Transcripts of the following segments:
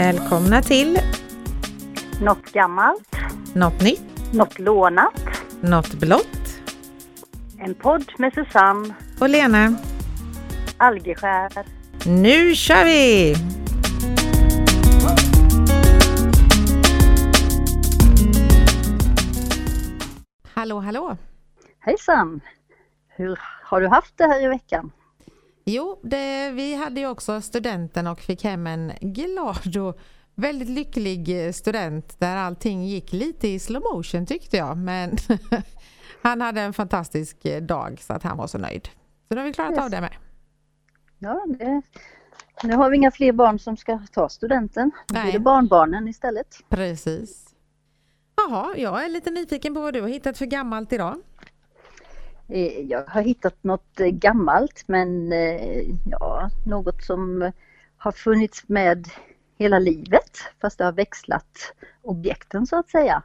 Välkomna till Något gammalt, Något nytt, något lånat. Något blått En podd med Susanne och Lena. Algeskär. Nu kör vi! Hallå, hallå! Hejsan! Hur har du haft det här i veckan? Jo, det, vi hade ju också studenten och fick hem en glad och väldigt lycklig student där allting gick lite i slow motion tyckte jag. Men han hade en fantastisk dag så att han var så nöjd. Så då har vi klarat Yes. av det med. Ja, det, nu har vi inga fler barn som ska ta studenten. Nu blir Nej. det barnbarnen istället. Precis. Jaha, jag är lite nyfiken på vad du har hittat för gammalt idag. Eh, Jag har hittat något eh, gammalt men eh, ja, något som har funnits med hela livet fast det har växlat objekten så att säga.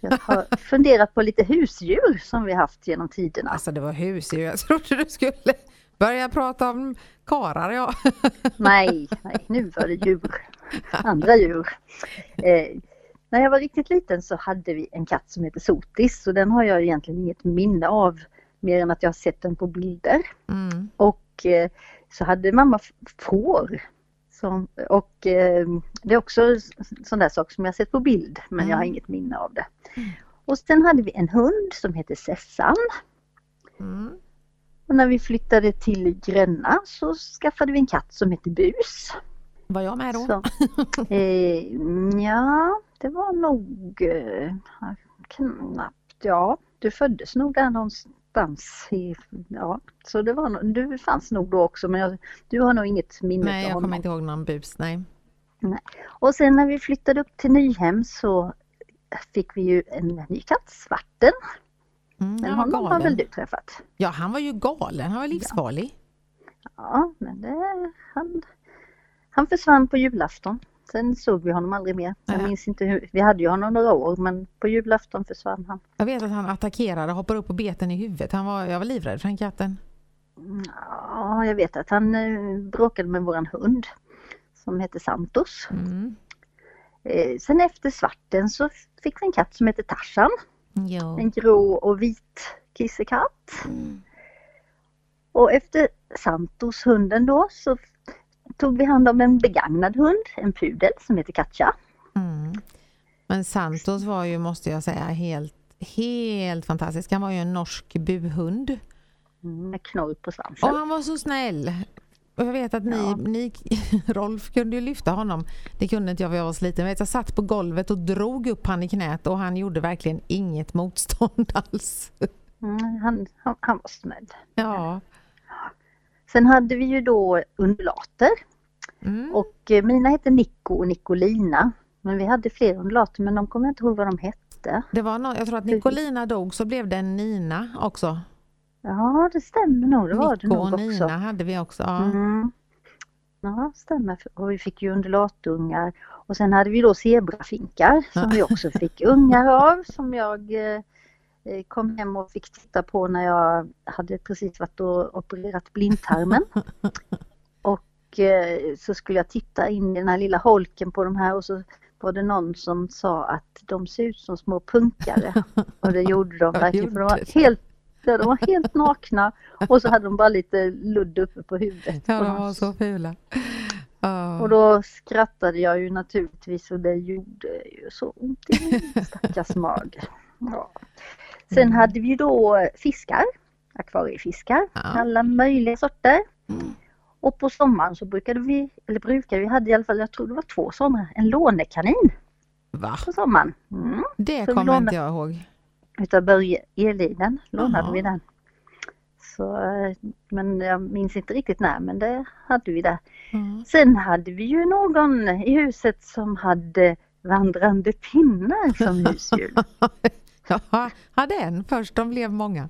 Jag har funderat på lite husdjur som vi haft genom tiderna. Alltså det var husdjur, jag trodde du skulle börja prata om karar ja. Nej, nej, nu var det djur. Andra djur. Eh, när jag var riktigt liten så hade vi en katt som heter Sotis och den har jag egentligen inget minne av mer än att jag har sett den på bilder. Mm. Och eh, så hade mamma får. Som, och eh, det är också en sån där sak som jag sett på bild men jag har Mm. inget minne av det. Och sen hade vi en hund som heter Sessan. Mm. Och när vi flyttade till Gränna så skaffade vi en katt som heter Bus. Var jag med då? Så, eh, ja, det var nog eh, knappt, ja, du föddes nog där någonstans. I, ja, så det var, du fanns nog då också men jag, du har nog inget minne Nej, jag kommer inte ihåg någon bus, nej. Och sen när vi flyttade upp till Nyhem så fick vi ju en ny katt, Svarten. Mm, Men honom har väl du träffat? Ja, han var ju galen, han var livsfarlig. Ja, men det, han, han försvann på julafton. Sen såg vi honom aldrig mer. Jag minns inte hur, vi hade ju honom några år men på julafton försvann han. Jag vet att han attackerade, hoppade upp på beten i huvudet. Han var, jag var livrädd för den katten. Ja, jag vet att han eh, bråkade med våran hund som heter Santos. Mm. Eh, sen efter svarten så fick vi en katt som heter Tarzan. En grå och vit kissekatt. Mm. Och efter Santos, hunden då, så tog vi hand om en begagnad hund, en pudel som heter Katja. Mm. Men Santos var ju, måste jag säga, helt, helt fantastisk. Han var ju en norsk buhund. Med knorr på svansen. Och han var så snäll. Och jag vet att ni, Ja. ni, Rolf kunde ju lyfta honom. Det kunde inte jag för jag var så liten. Jag, vet, jag satt på golvet och drog upp han i knät och han gjorde verkligen inget motstånd alls. Mm, han, han, han var snäll. Ja. Sen hade vi ju då undulater Mm. och eh, mina hette Nico och Nicolina. Men vi hade fler undulater men de kommer jag inte ihåg vad de hette. Det var någon, jag tror att Nicolina dog så blev det en Nina också. Ja det stämmer nog, det var det Nico nog och Nina hade vi också. Ja. Mm. Ja, stämmer. Och vi fick ju undulatungar. Och sen hade vi då zebrafinkar som vi också fick ungar av som jag eh, kom hem och fick titta på när jag hade precis varit och opererat blindtarmen. och eh, så skulle jag titta in i den här lilla holken på de här och så var det någon som sa att de ser ut som små punkare. Och det gjorde de verkligen för de var helt, ja, de var helt nakna och så hade de bara lite ludd uppe på huvudet. Ja, de var så fula. Ja. Och då skrattade jag ju naturligtvis och det gjorde ju så ont i min stackars mage. Ja. Sen Mm. hade vi då fiskar, akvariefiskar, Ja. alla möjliga sorter. Mm. Och på sommaren så brukade vi, eller brukade vi, hade i alla fall, jag tror det var två sådana, en lånekanin Va? på sommaren. Mm. Det Så kommer inte jag ihåg. Utav Börje Eliden lånade Jaha. vi den. Så, men jag minns inte riktigt när, men det hade vi där. Ja. Sen hade vi ju någon i huset som hade vandrande pinnar som husdjur. Ja, hade en först, de blev många.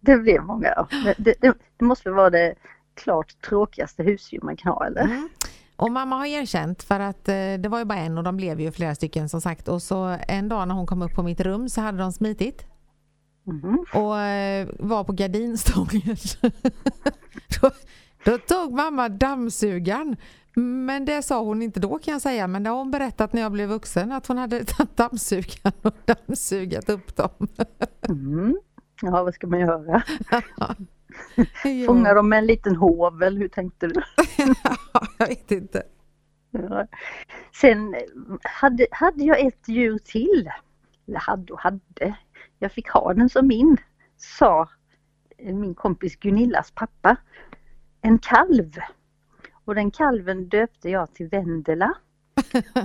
Det blev många. Det, det, det, måste vara det klart tråkigaste husdjur man kan ha eller? Mm. Och mamma har erkänt för att eh, det var ju bara en och de blev ju flera stycken som sagt. Och så en dag när hon kom upp på mitt rum så hade de smitit Mhm. och eh, var på gardinstången. då, Då tog mamma dammsugaren Men det sa hon inte då kan jag säga, men det har hon berättat när jag blev vuxen att hon hade tagit dammsugaren och dammsugat upp dem. Mm. Ja, vad ska man göra? Fånga dem med en liten hovel, hur tänkte du? jag vet inte. Ja. Sen hade, hade jag ett djur till. Eller hade och hade. Jag fick ha den som min, sa min kompis Gunillas pappa. En kalv. Och den kalven döpte jag till Vendela.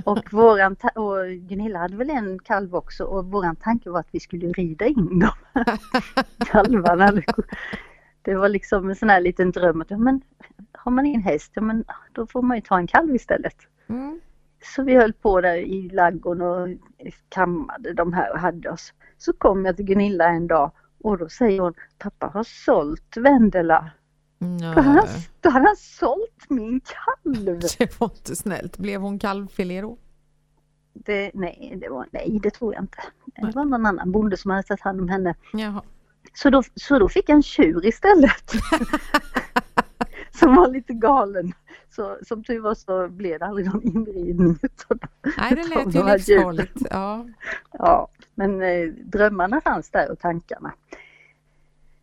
Och, våran och Gunilla hade väl en kalv också och våran tanke var att vi skulle rida in dem. Kalvarna. Det var liksom en sån här liten dröm att men, har man ingen häst, ja, men då får man ju ta en kalv istället. Mm. Så vi höll på där i laggården och kammade de här och hade oss. Så kom jag till Gunilla en dag och då säger hon, pappa har sålt Vendela. Då hade, han, då hade han sålt min kalv. Det var inte snällt. Blev hon kalvfilé då? Det, nej, det var, nej, det tror jag inte. Det var någon annan bonde som hade tagit hand om henne. Jaha. Så då, så då fick jag en tjur istället. som var lite galen. Så som tur var så blev det aldrig någon inridning. Nej, det lät ju livsfarligt. Ja. ja, men eh, drömmarna fanns där och tankarna.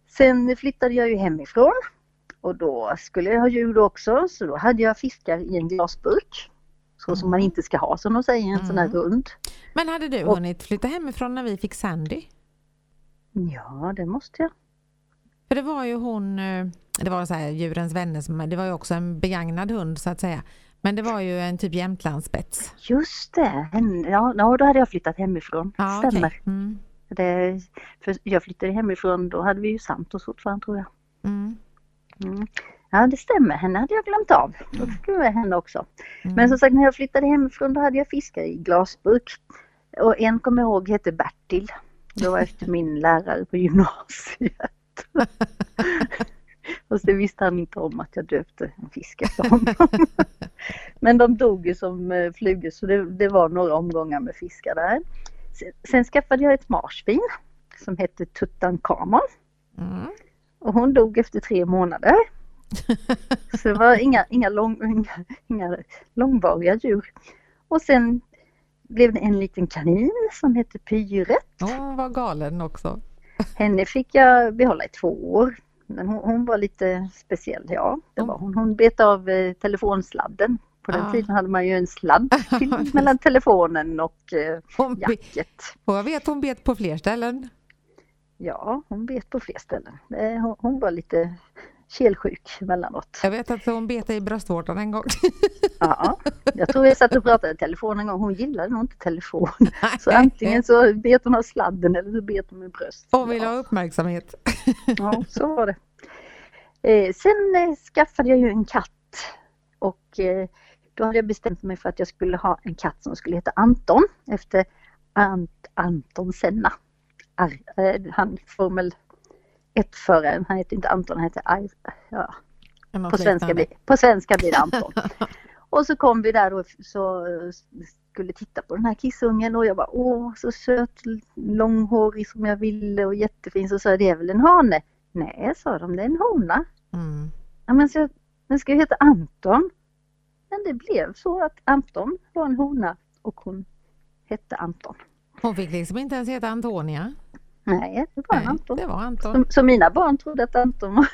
Sen flyttade jag ju hemifrån och då skulle jag ha djur också så då hade jag fiskar i en glasburk. Så mm. som man inte ska ha som de säger, en mm. sån här mm. rund. Men hade du och, hunnit flytta hemifrån när vi fick Sandy? Ja, det måste jag. För det var ju hon, eh, det var så här djurens vänner, det var ju också en begagnad hund så att säga. Men det var ju en typ jämtlandsspets. Just det, ja, då hade jag flyttat hemifrån. Ja, Stämmer. Okay. Mm. Det, för jag flyttade hemifrån, då hade vi ju Santos fortfarande tror jag. Mm. Mm. Ja det stämmer, henne hade jag glömt av. Då fick jag henne också. Mm. Men som sagt när jag flyttade hemifrån då hade jag fiskar i glasburk. Och en kommer jag ihåg hette Bertil. Det var efter min lärare på gymnasiet. Fast det visste han inte om att jag döpte en fisk efter honom. Men de dog ju som eh, flugor så det, det, var några omgångar med fiskar där. Sen, sen skaffade jag ett marsvin som hette Tutankhamon. Mm. Och hon dog efter tre månader. Så det var inga, inga, lång, inga, inga långvariga djur. Och sen blev det en liten kanin som hette Pyret. Hon var galen också. Henne fick jag behålla i två år. Men hon, hon var lite speciell, ja. Det var hon. Hon bet av eh, telefonsladden. På den ah. tiden hade man ju en sladd till, mellan telefonen och eh, hon jacket. Och jag vet hon bet på fler ställen. Ja, hon bet på fler ställen. Hon, hon var lite kelsjuk emellanåt. Jag vet att hon bet i bröstvårtan en gång. ja, jag tror jag satt och pratade i telefon en gång. Hon gillade nog inte telefon. Så antingen så bet hon av sladden eller så bet hon med bröst. Hon ville ha uppmärksamhet. ja, så var det. Eh, sen eh, skaffade jag ju en katt och eh, då hade jag bestämt mig för att jag skulle ha en katt som skulle heta Anton efter Ant Anton Senna. Eh, han Formel 1-föraren, han heter inte Anton, han heter Ar, ja, på, svenska blir, på svenska blir det Anton. och så kom vi där och så skulle titta på den här kissungen och jag var åh så söt, långhårig som jag ville och jättefin. Så sa jag det är väl en hane? Nej, sa de, det är en hona. Mm. Ja, men så, den ska ju heta Anton. Men det blev så att Anton var en hona och hon hette Anton. Hon fick liksom inte ens heta Antonia? Nej, det var Nej, Anton. Det var Anton. Så, så, mina barn trodde att Anton var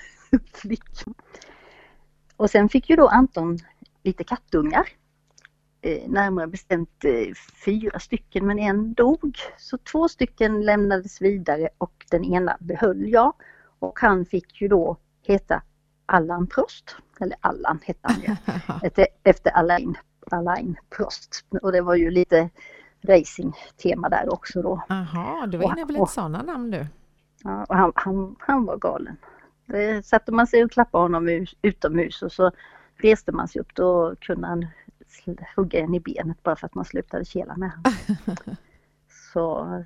flicka. Och sen fick ju då Anton lite kattungar. Eh, närmare bestämt eh, fyra stycken men en dog. Så två stycken lämnades vidare och den ena behöll jag. Och han fick ju då heta Allan Prost. Eller Allan hette han ju. efter, efter Alain, Alain Prost. Och det var ju lite racing-tema där också då. Jaha, du var inne på lite sådana namn du. Ja, och han, han, han var galen. Det satte man sig och klappade honom utomhus och så reste man sig upp då kunde han hugga en i benet bara för att man slutade kela med honom. så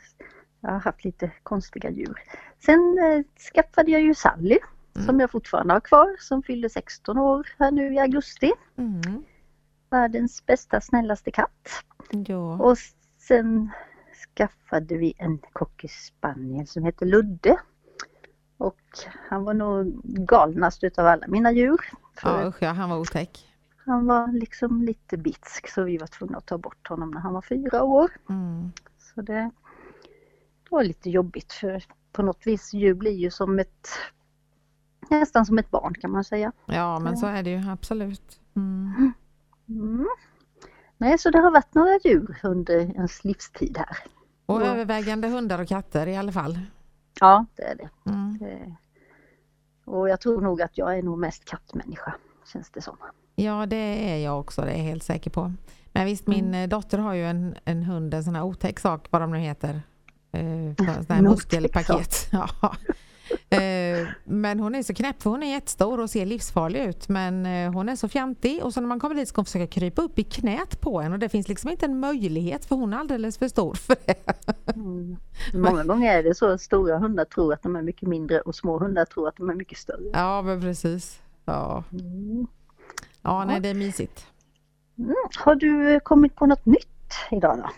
jag har haft lite konstiga djur. Sen eh, skaffade jag ju Sally mm. som jag fortfarande har kvar som fyllde 16 år här nu i augusti. Mm. Världens bästa snällaste katt. Ja. Och Sen skaffade vi en cocker spaniel som heter Ludde. Och han var nog galnast utav alla mina djur. Ja usch ja, han var otäck. han var liksom lite bitsk så vi var tvungna att ta bort honom när han var fyra år. Mm. Så det, det var lite jobbigt för på något vis djur blir ju som ett nästan som ett barn kan man säga. Ja, men så är det ju absolut. Mm. Mm. Nej, så det har varit några djur under ens livstid här. Och Ja. övervägande hundar och katter i alla fall. Ja, det är det. Mm. det. Och jag tror nog att jag är nog mest kattmänniska, känns det som. Ja, det är jag också, det är jag helt säker på. Men visst, min Mm. eh, dotter har ju en, en hund, en sån här otäck sak, vad de nu heter. Eh, sån här muskelpaket. Ja. Eh, men hon är så knäpp för hon är jättestor och ser livsfarlig ut. Men eh, hon är så fjantig och så när man kommer dit ska hon försöka krypa upp i knät på en och det finns liksom inte en möjlighet för hon är alldeles för stor för det. Mm. Många gånger är det så att stora hundar tror att de är mycket mindre och små hundar tror att de är mycket större. Ja, men precis. Ja, Mm. ja nej, det är mysigt. Mm. Har du kommit på något nytt idag då?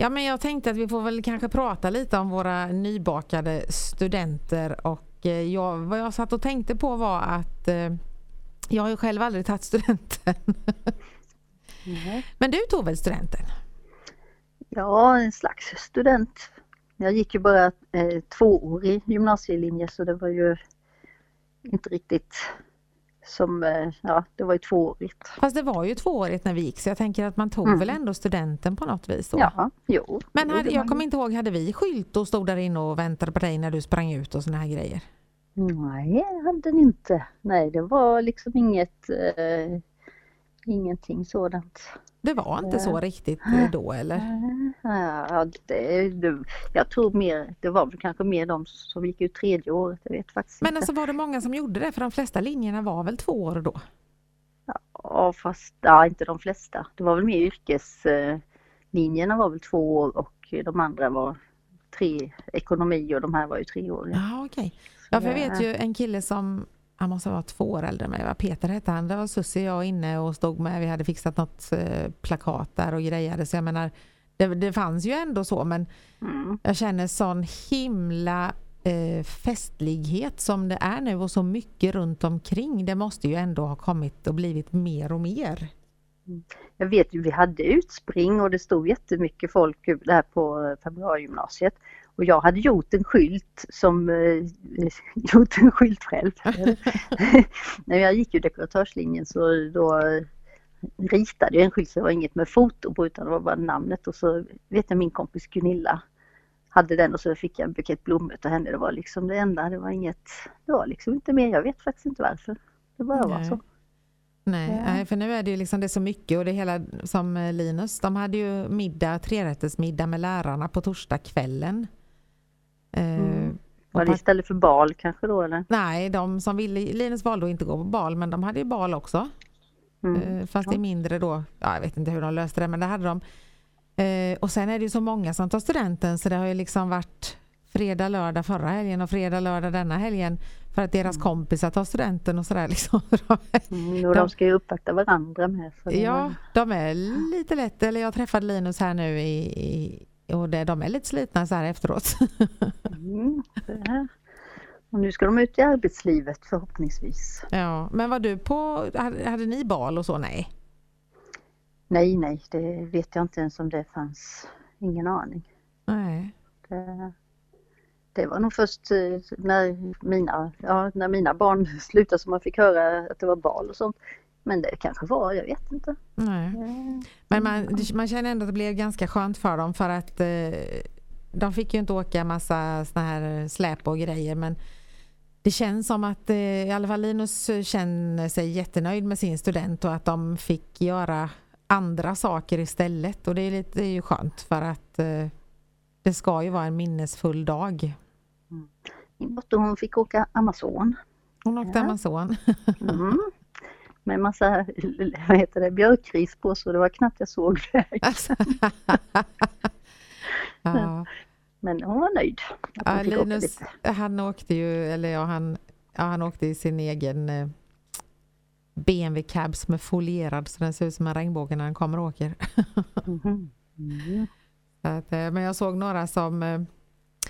Ja, men jag tänkte att vi får väl kanske prata lite om våra nybakade studenter och eh, jag, vad jag satt och tänkte på var att eh, jag har ju själv aldrig tagit studenten. Men du tog väl studenten? Ja, en slags student. Jag gick ju bara eh, tvåårig gymnasielinje så det var ju inte riktigt som, eh, ja det var ju tvåårigt. Fast det var ju tvåårigt när vi gick så jag tänker att man tog Mm. väl ändå studenten på något vis då. Ja, jo. Men det hade, jag kommer inte ihåg, hade vi skylt och stod där inne och väntade på dig när du sprang ut och såna här grejer? Nej, jag hade den inte. Nej, det var liksom inget, eh, ingenting sådant. Det var inte så riktigt eh, då eller? Ja, det, det, jag tror mer, det var väl kanske mer de som gick ut tredje året, jag vet faktiskt Men inte. alltså var det många som gjorde det? För de flesta linjerna var väl två år då? Ja, fast ja, inte de flesta. Det var väl mer yrkeslinjerna var väl två år och de andra var tre, ekonomi och de här var ju tre år. Ja, okej. Ja, för jag vet ju en kille som, han måste vara två år äldre än mig? Peter hette han. Det var Susie och jag inne och stod med, vi hade fixat något eh, plakat där och grejade. Så jag menar, det, det fanns ju ändå så, men Mm. jag känner sån himla eh, festlighet som det är nu och så mycket runt omkring. Det måste ju ändå ha kommit och blivit mer och mer. Jag vet ju, vi hade utspring och det stod jättemycket folk där på februarigymnasiet. Och jag hade gjort en skylt som, eh, gjort en skylt själv. När jag gick ju dekoratörslinjen så då ritade jag en skylt så det var inget med foto på utan det var bara namnet och så vet jag min kompis Gunilla hade den och så fick jag en bukett blommor av henne. Det var liksom det enda, det var inget, det var liksom inte mer. Jag vet faktiskt inte varför. Det bara var Nej. så. Nej, Ja. för nu är det ju liksom det är så mycket och det hela som Linus, de hade ju middag, trerättersmiddag med lärarna på torsdagskvällen. Eh, Mm. Var det istället för bal kanske då eller? Nej, de som ville, Linus valde att inte gå på bal men de hade ju bal också. Mm. Eh, fast det är mindre då, ja, jag vet inte hur de löste det men det hade de. Eh, och sen är det ju så många som tar studenten så det har ju liksom varit fredag, lördag förra helgen och fredag, lördag denna helgen för att deras kompisar tar studenten och sådär liksom. Mm, och De- de ska ju uppvakta varandra med. Ja, de är lite lätt. Eller jag träffade Linus här nu i, i och det, de är lite slitna så här efteråt. Mm. Och nu ska de ut i arbetslivet förhoppningsvis. ja, men var du på, hade, hade ni bal och så? Nej. Nej, nej, det vet jag inte ens om det fanns. Ingen aning. Nej. Det, det var nog först eh, när mina, ja, när mina barn slutade som man fick höra att det var bal och sånt. Men det kanske var, jag vet inte. Nej. Eh, Men man, man känner ändå att det blev ganska skönt för dem för att eh, de fick ju inte åka massa såna här släp och grejer men det känns som att eh, i alla fall Linus känner sig jättenöjd med sin student och att de fick göra andra saker istället och det är, lite, det är ju skönt för att eh, det ska ju vara en minnesfull dag. Min dotter hon fick åka Amazon. Hon åkte Ja. Amazon. Mm. Med massa vad heter det, björkris på så det var knappt jag såg vägen. Alltså. ja. Men hon var nöjd. Ja, åka Linus, lite. han åkte ju, eller ja, han, ja, han åkte i sin egen eh, BMW cab som är folierad så den ser ut som en regnbåge när han kommer och åker. Mhm. Mm. Så att, eh, men jag såg några som, eh,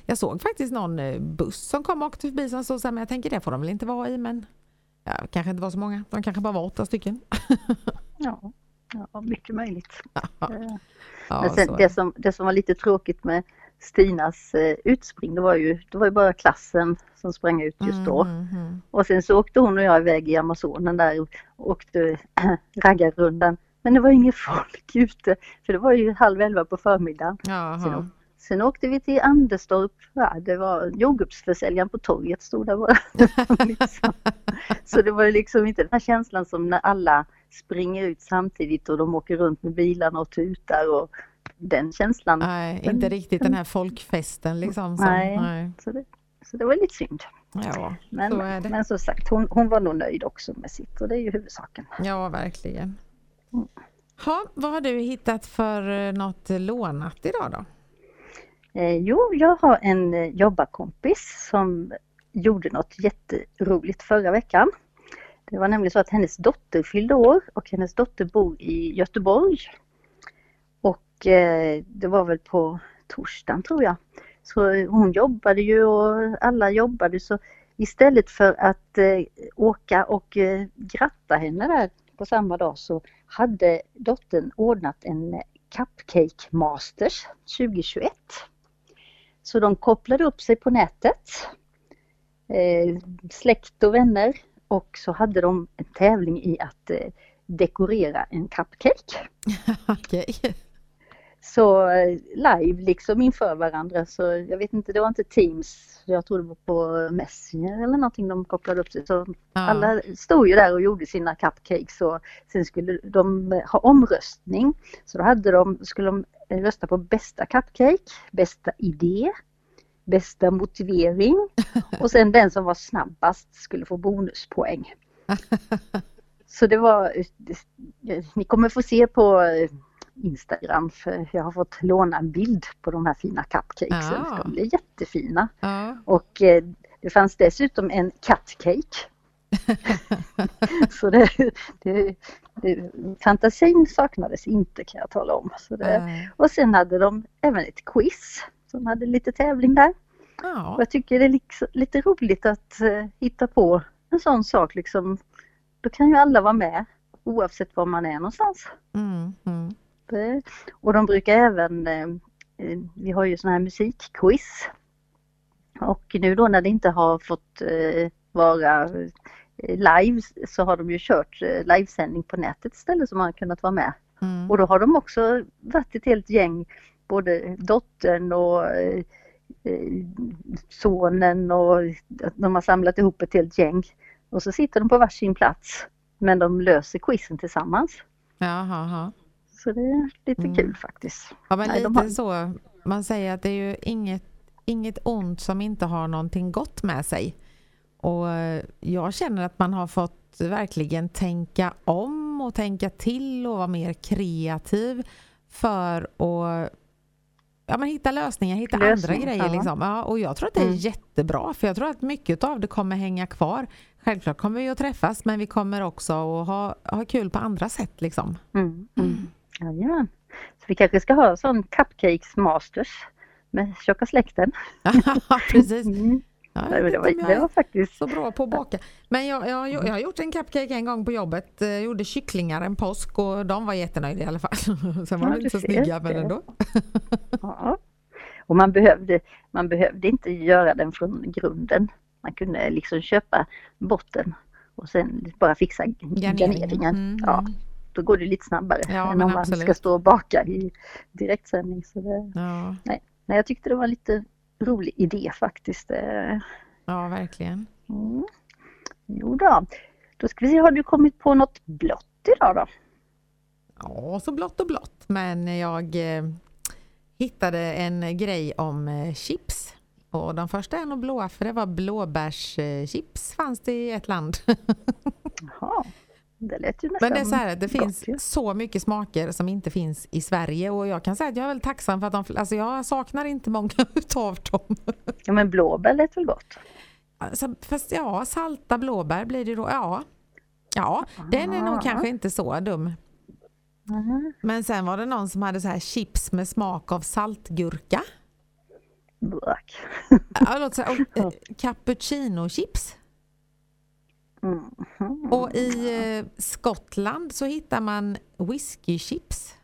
jag såg faktiskt någon buss som kom och åkte förbi som stod så här, men jag tänker det får de väl inte vara i men ja, kanske inte var så många, de kanske bara var åtta stycken. Ja, ja mycket möjligt. Ja, Men sen, det, som, det som var lite tråkigt med Stinas eh, utspring, det var ju, det var ju bara klassen som sprang ut just då. Mm, mm, mm. Och sen så åkte hon och jag iväg i Amazonen där och åkte raggarrundan. Men det var inget folk ute, för det var ju halv elva på förmiddagen. Jaha. Sen, sen åkte vi till Anderstorp, ja, det var jordgubbsförsäljaren på torget stod där bara. liksom. Så det var liksom inte den här känslan som när alla springer ut samtidigt och de åker runt med bilarna och tutar och den känslan. Nej, inte riktigt den här folkfesten liksom. Som, Nej. nej. Så, det, så det var lite synd. Ja, Men, så är det. men som sagt, hon, hon var nog nöjd också med sitt och det är ju huvudsaken. Ja, verkligen. Mm. Ha, vad har du hittat för eh, något lånat idag då? Eh, jo, jag har en eh, jobbarkompis som gjorde något jätteroligt förra veckan. Det var nämligen så att hennes dotter fyllde år och hennes dotter bor i Göteborg. Och eh, det var väl på torsdagen tror jag. Så eh, hon jobbade ju och alla jobbade så istället för att eh, åka och eh, gratta henne där på samma dag så hade dottern ordnat en eh, Cupcake Masters 2021. Så de kopplade upp sig på nätet, eh, släkt och vänner och så hade de en tävling i att eh, dekorera en cupcake. Okej. Så eh, live liksom inför varandra så jag vet inte, det var inte Teams, jag tror det var på Messenger eller någonting de kopplade upp sig. Så Ja. alla stod ju där och gjorde sina cupcakes och sen skulle de ha omröstning. Så då hade de, skulle de rösta på bästa cupcake, bästa idé, bästa motivering och sen den som var snabbast skulle få bonuspoäng. Så det var, ni kommer få se på Instagram för jag har fått låna en bild på de här fina cupcakesen. Ja. De blir jättefina. Ja. Och eh, det fanns dessutom en cupcake. Så det, det, det, fantasin saknades inte kan jag tala om. Så det, och sen hade de även ett quiz som hade lite tävling där. Och ja. jag tycker det är liksom, lite roligt att eh, hitta på en sån sak liksom. Då kan ju alla vara med oavsett var man är någonstans. Mm, mm. Det- Och de brukar även, eh, eh, vi har ju sån här musikquiz. Och nu då när det inte har fått eh, vara live så har de ju kört eh, livesändning på nätet istället som man har kunnat vara med. Mm. Och då har de också varit ett helt gäng, både dottern och eh, eh, sonen och de har samlat ihop ett helt gäng. Och så sitter de på varsin plats men de löser quizen tillsammans. Jaha, jaha. Så det är lite Mm. kul faktiskt. Ja, men Nej, lite har- så. Man säger att det är ju inget, inget ont som inte har någonting gott med sig. Och jag känner att man har fått verkligen tänka om och tänka till och vara mer kreativ för att ja, men hitta lösningar, hitta Lösning, andra grejer. ja. Liksom. Ja, och jag tror att det är Mm. jättebra för jag tror att mycket av det kommer hänga kvar. Självklart kommer vi att träffas men vi kommer också att ha, ha kul på andra sätt. Liksom. Mm. Mm. Jajamän. Så vi kanske ska ha en sån Cupcakes Masters med tjocka släkten. Precis. Mm. Ja, Nej, jag vet det, inte om var, jag det är var faktiskt så bra på att baka. Men jag, jag, jag har gjort en cupcake en gång på jobbet. Jag gjorde kycklingar en påsk och de var jättenöjda i alla fall. Sen var Ja, de inte så snygga men ändå. Ja. Och man behövde, man behövde inte göra den från grunden. Man kunde liksom köpa botten och sen bara fixa garneringen. Mm, Ja, då går det lite snabbare Ja, än om man absolut. ska stå och baka i direktsändning. Så det, Ja, nej, jag tyckte det var lite rolig idé faktiskt. Eh, ja, verkligen. Mm. Jo då. då ska vi se, har du kommit på något blått idag då? Ja, så blått och blått. Men jag eh, hittade en grej om eh, chips. Och de första är nog blåa för det var blåbärschips fanns det i ett land. Jaha, det lät ju nästan Men det är så här, det gott finns ju. så mycket smaker som inte finns i Sverige och jag kan säga att jag är väldigt tacksam för att de, alltså jag saknar inte många utav dem. Ja men blåbär lät väl gott? Alltså, fast ja, salta blåbär blir det då, ja. Ja, den är nog Ah. kanske inte så dum. Mm. Men sen var det någon som hade så här chips med smak av saltgurka. Brak. Ja, låt säga, och, eh, cappuccino chips. Och i eh, Skottland så hittar man whiskychips.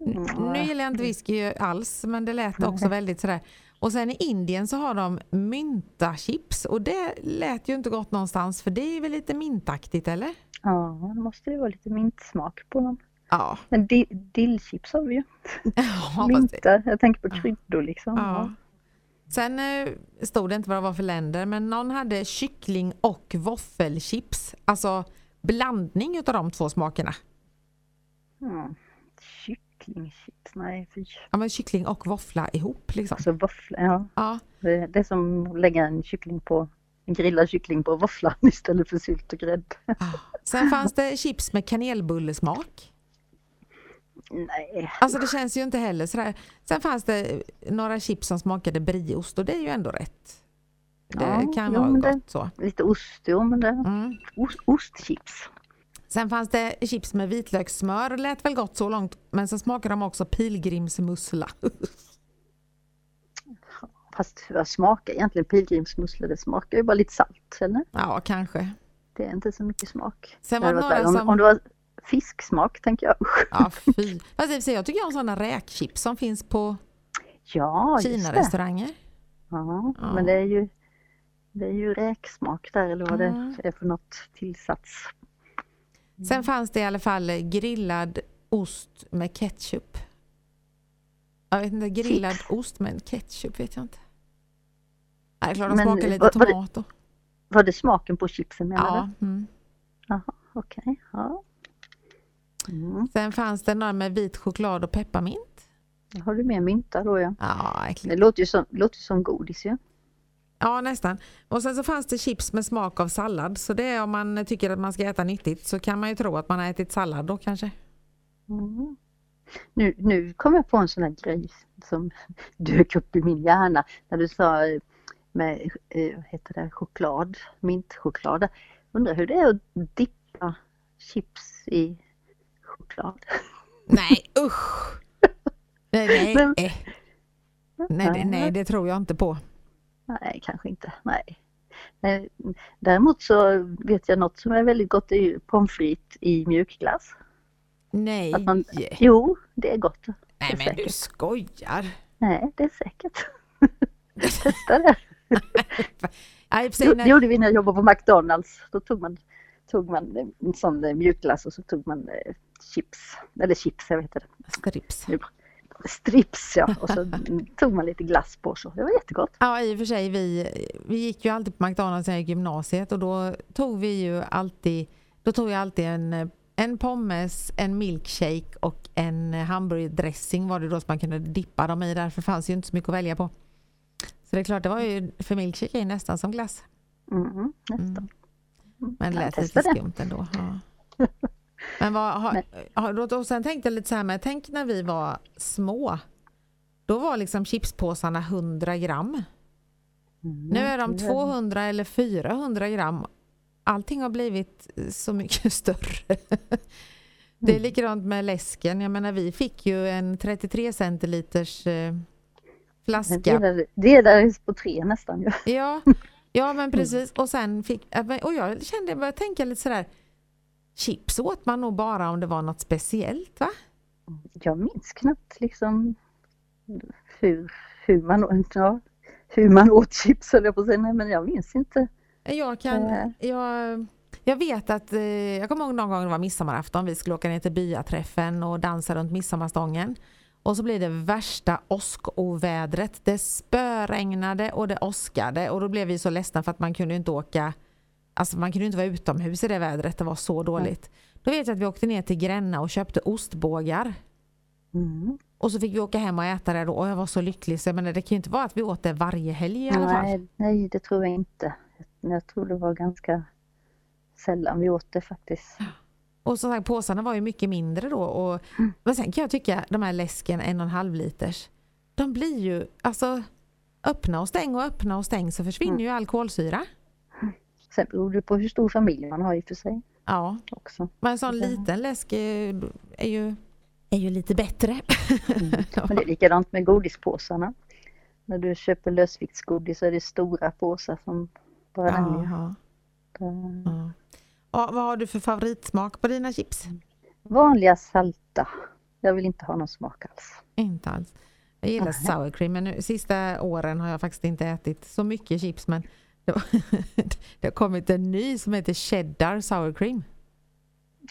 Mm, Nu gillar jag inte whisky alls men det lät också väldigt sådär. Och sen i Indien så har de myntachips och det lät ju inte gott någonstans för det är väl lite mintaktigt eller? Ja, det måste ju vara lite mintsmak på dem. Ja. Men di- dillchips har vi ju. ja Mynta, jag tänker på kryddor liksom. ja. Sen eh, stod det inte vad det var för länder men någon hade kyckling och våffelchips. Alltså blandning utav de två smakerna. Mm. Kycklingchips, nej fy. Ja men kyckling och våffla ihop liksom. Alltså våffla, ja. Ja. Det, det är som att lägga en kyckling på en grillad kyckling på våfflan istället för sylt och grädde. Ja. Sen fanns det chips med kanelbullesmak. Nej, Alltså det känns ju inte heller sådär. Sen fanns det några chips som smakade brieost och det är ju ändå rätt. Det Ja, kan vara men gott så. lite ost, jo men det Mm. ost, ostchips. Sen fanns det chips med vitlökssmör lät väl gott så långt. Men sen smakade de också pilgrimsmussla. Fast vad smakar egentligen pilgrimsmusslor? Det smakar ju bara lite salt, eller? ja, kanske. Det är inte så mycket smak. Sen var det några som... om, om det var fisksmak tänker jag. Ja, fy. Fast jag tycker om sådana räkchips som finns på Ja. Kina-restauranger. Ja, Ja. men det är ju det är ju räksmak där eller vad Mm. det är för något tillsats. Sen fanns det i alla fall grillad ost med ketchup. Jag vet inte, grillad ost med ketchup vet jag inte. Nej, klart de smakar lite tomat då. Var det smaken på chipsen menar Ja. Mm. du? Okej, ja. Mm. Sen fanns det några med vit choklad och pepparmint. Har du med mynta då ja? Ja, äckligt. Det låter ju som, låter som godis ju. Ja, nästan. Och sen så fanns det chips med smak av sallad. Så det är om man tycker att man ska äta nyttigt så kan man ju tro att man har ätit sallad då kanske. Mm. Nu, nu kom jag på en sån här grej som dök upp i min hjärna när du sa eh, med eh, vad heter det, choklad, mintchoklad. Undrar hur det är att dippa chips i choklad. Nej, usch! Nej, nej, Men- eh. nej, det, nej, det tror jag inte på. Nej, kanske inte. Nej. Däremot så vet jag något som är väldigt gott, det är ju pommes frites i mjukglass. Nej, Att man- Jo, det är gott. nej är men du säkert. skojar. Nej, det är säkert. Testa det. Det gjorde vi när jag jobbade på McDonalds. Då tog man, tog man en sån mjukglass och så tog man eh, chips. Eller chips, jag vet inte. Strips. Strips ja. Och så tog man lite glass på så. Det var jättegott. Ja, i och för sig, vi, vi gick ju alltid på McDonalds i gymnasiet och då tog vi ju alltid, då tog jag alltid en, en pommes, en milkshake och en hamburgerdressing var det då som man kunde dippa dem i. Därför fanns ju inte så mycket att välja på. Så det är klart, det var ju, för milkshake är nästan som glass. Mm, nästan. Men det lät lite skumt ändå. Ja. Men vad, har, har, och sen tänkte jag lite så här med, tänk när vi var små. Då var liksom chipspåsarna 100 gram. Mm, Nu är de det 200 eller 400 gram. Allting har blivit så mycket större. Det är Mm. likadant med läsken. Jag menar vi fick ju en 33 centiliters eh, flaska. är där på tre nästan ju. Ja, ja men precis. Och sen fick, och jag kände, jag började tänka lite sådär. Chips åt man nog bara om det var något speciellt va? Jag minns knappt liksom hur, hur, man, ja, hur man åt chips höll jag på att säga. Men jag minns inte. Jag kan, Eh. jag, jag vet att, eh, jag kommer ihåg någon gång det var midsommarafton, vi skulle åka ner till byaträffen och dansa runt midsommarstången. Och så blir det värsta åskovädret. Det spöregnade och det åskade och då blev vi så ledsna för att man kunde inte åka, alltså man kunde inte vara utomhus i det vädret, det var så dåligt. Då vet jag att vi åkte ner till Gränna och köpte ostbågar. Mm. Och så fick vi åka hem och äta det då och jag var så lycklig så jag menar, det kan ju inte vara att vi åt det varje helg i alla fall. Nej, nej, det tror jag inte. Jag tror det var ganska sällan vi åt det faktiskt. Och som sagt påsarna var ju mycket mindre då. Och, Men sen kan jag tycka de här läsken en och en halv liters. De blir ju, alltså öppna och stäng och öppna och stäng så försvinner ju all kolsyra. Sen beror det på hur stor familj man har i och för sig Ja, också. men en sån liten läsk är, är, ju, är ju lite bättre. Men det är likadant med godispåsarna. När du köper lösviktsgodis så är det stora påsar som bara den Ja, ja. Vad har du för favoritsmak på dina chips? Vanliga salta. Jag vill inte ha någon smak alls. Inte alls. Jag gillar sour cream men nu, sista åren har jag faktiskt inte ätit så mycket chips men det, var, har kommit en ny som heter cheddar sour cream.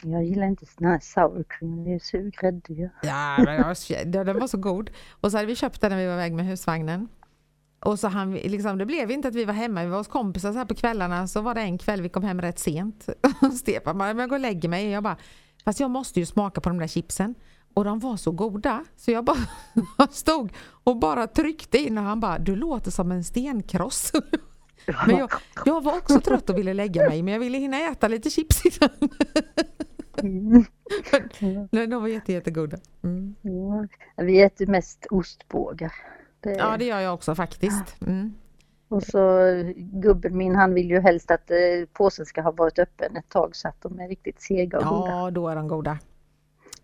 Jag gillar inte sån här sour cream, det är sur grädde ju. Ja, men den den var så god. Och så hade vi köpt den när vi var iväg med husvagnen. Och så han, liksom, det blev inte att vi var hemma, vi var hos kompisar så här på kvällarna. Så var det en kväll vi kom hem rätt sent. Stefan bara, men jag går och lägger mig. Jag bara, fast jag måste ju smaka på de där chipsen. Och de var så goda. Så jag bara stod och bara tryckte in och han bara, du låter som en stenkross. Men jag, jag var också trött och ville lägga mig men jag ville hinna äta lite chips innan. Mm. Men de var jätte, jättegoda. Mm. Ja, Vi äter mest ostbågar. Det, Ja det gör jag också faktiskt. Mm. Och så gubben min han vill ju helst att eh, påsen ska ha varit öppen ett tag så att de är riktigt sega och goda. Ja då är de goda.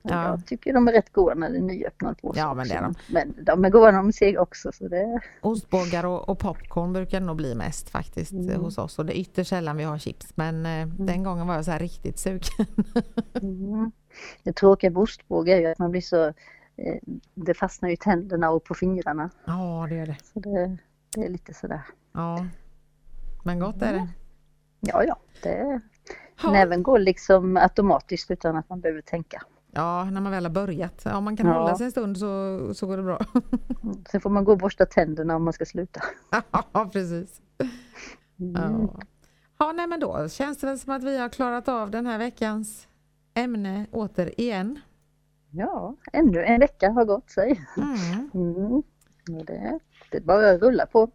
Ja. Jag tycker de är rätt goda när det är nyöppnad påse. Ja, men det är också. Men de är goda när de är sega också. Så det, Ostbågar och, och popcorn brukar det nog bli mest faktiskt Mm. hos oss och det är ytterst sällan vi har chips men eh, den gången var jag så här riktigt sugen. mm. det tråkiga med ostbågar är ju att man blir så eh, det fastnar i tänderna och på fingrarna. Ja det gör det. Så det, det är lite sådär. Ja. Men gott är det. Ja, ja, det, Ja. näven går liksom automatiskt utan att man behöver tänka. Ja, när man väl har börjat. Om man kan Ja. hålla sig en stund så, så går det bra. Mm. Sen får man gå och borsta tänderna om man ska sluta. ja, precis. Mm. Ja. ja, nej men då känns det väl som att vi har klarat av den här veckans ämne återigen. Ja, ännu en vecka har gått sig. Mm. Mm. Det, det bara att rulla på.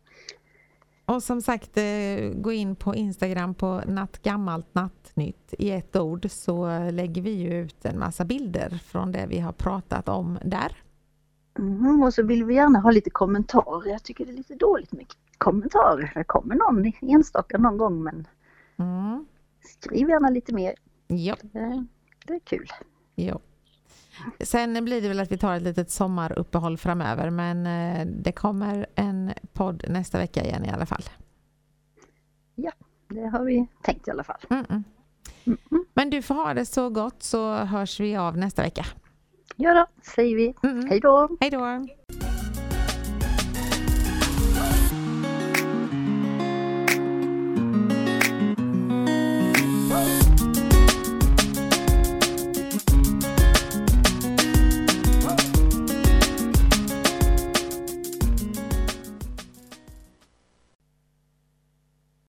Och som sagt, eh, gå in på Instagram på nattgammalt nattnytt i ett ord så lägger vi ut en massa bilder från det vi har pratat om där. Mm. Och så vill vi gärna ha lite kommentarer. Jag tycker det är lite dåligt med kommentarer. Det kommer någon enstaka någon gång men Mm. skriv gärna lite mer. Ja, Det, det är kul. ja. Sen blir det väl att vi tar ett litet sommaruppehåll framöver men eh, det kommer en podd nästa vecka igen i alla fall. Det har vi tänkt i alla fall. Mm -mm. Men du får ha det så gott så hörs vi av nästa vecka. Ja då, säger vi. Mm -mm. Hej då! Hej då!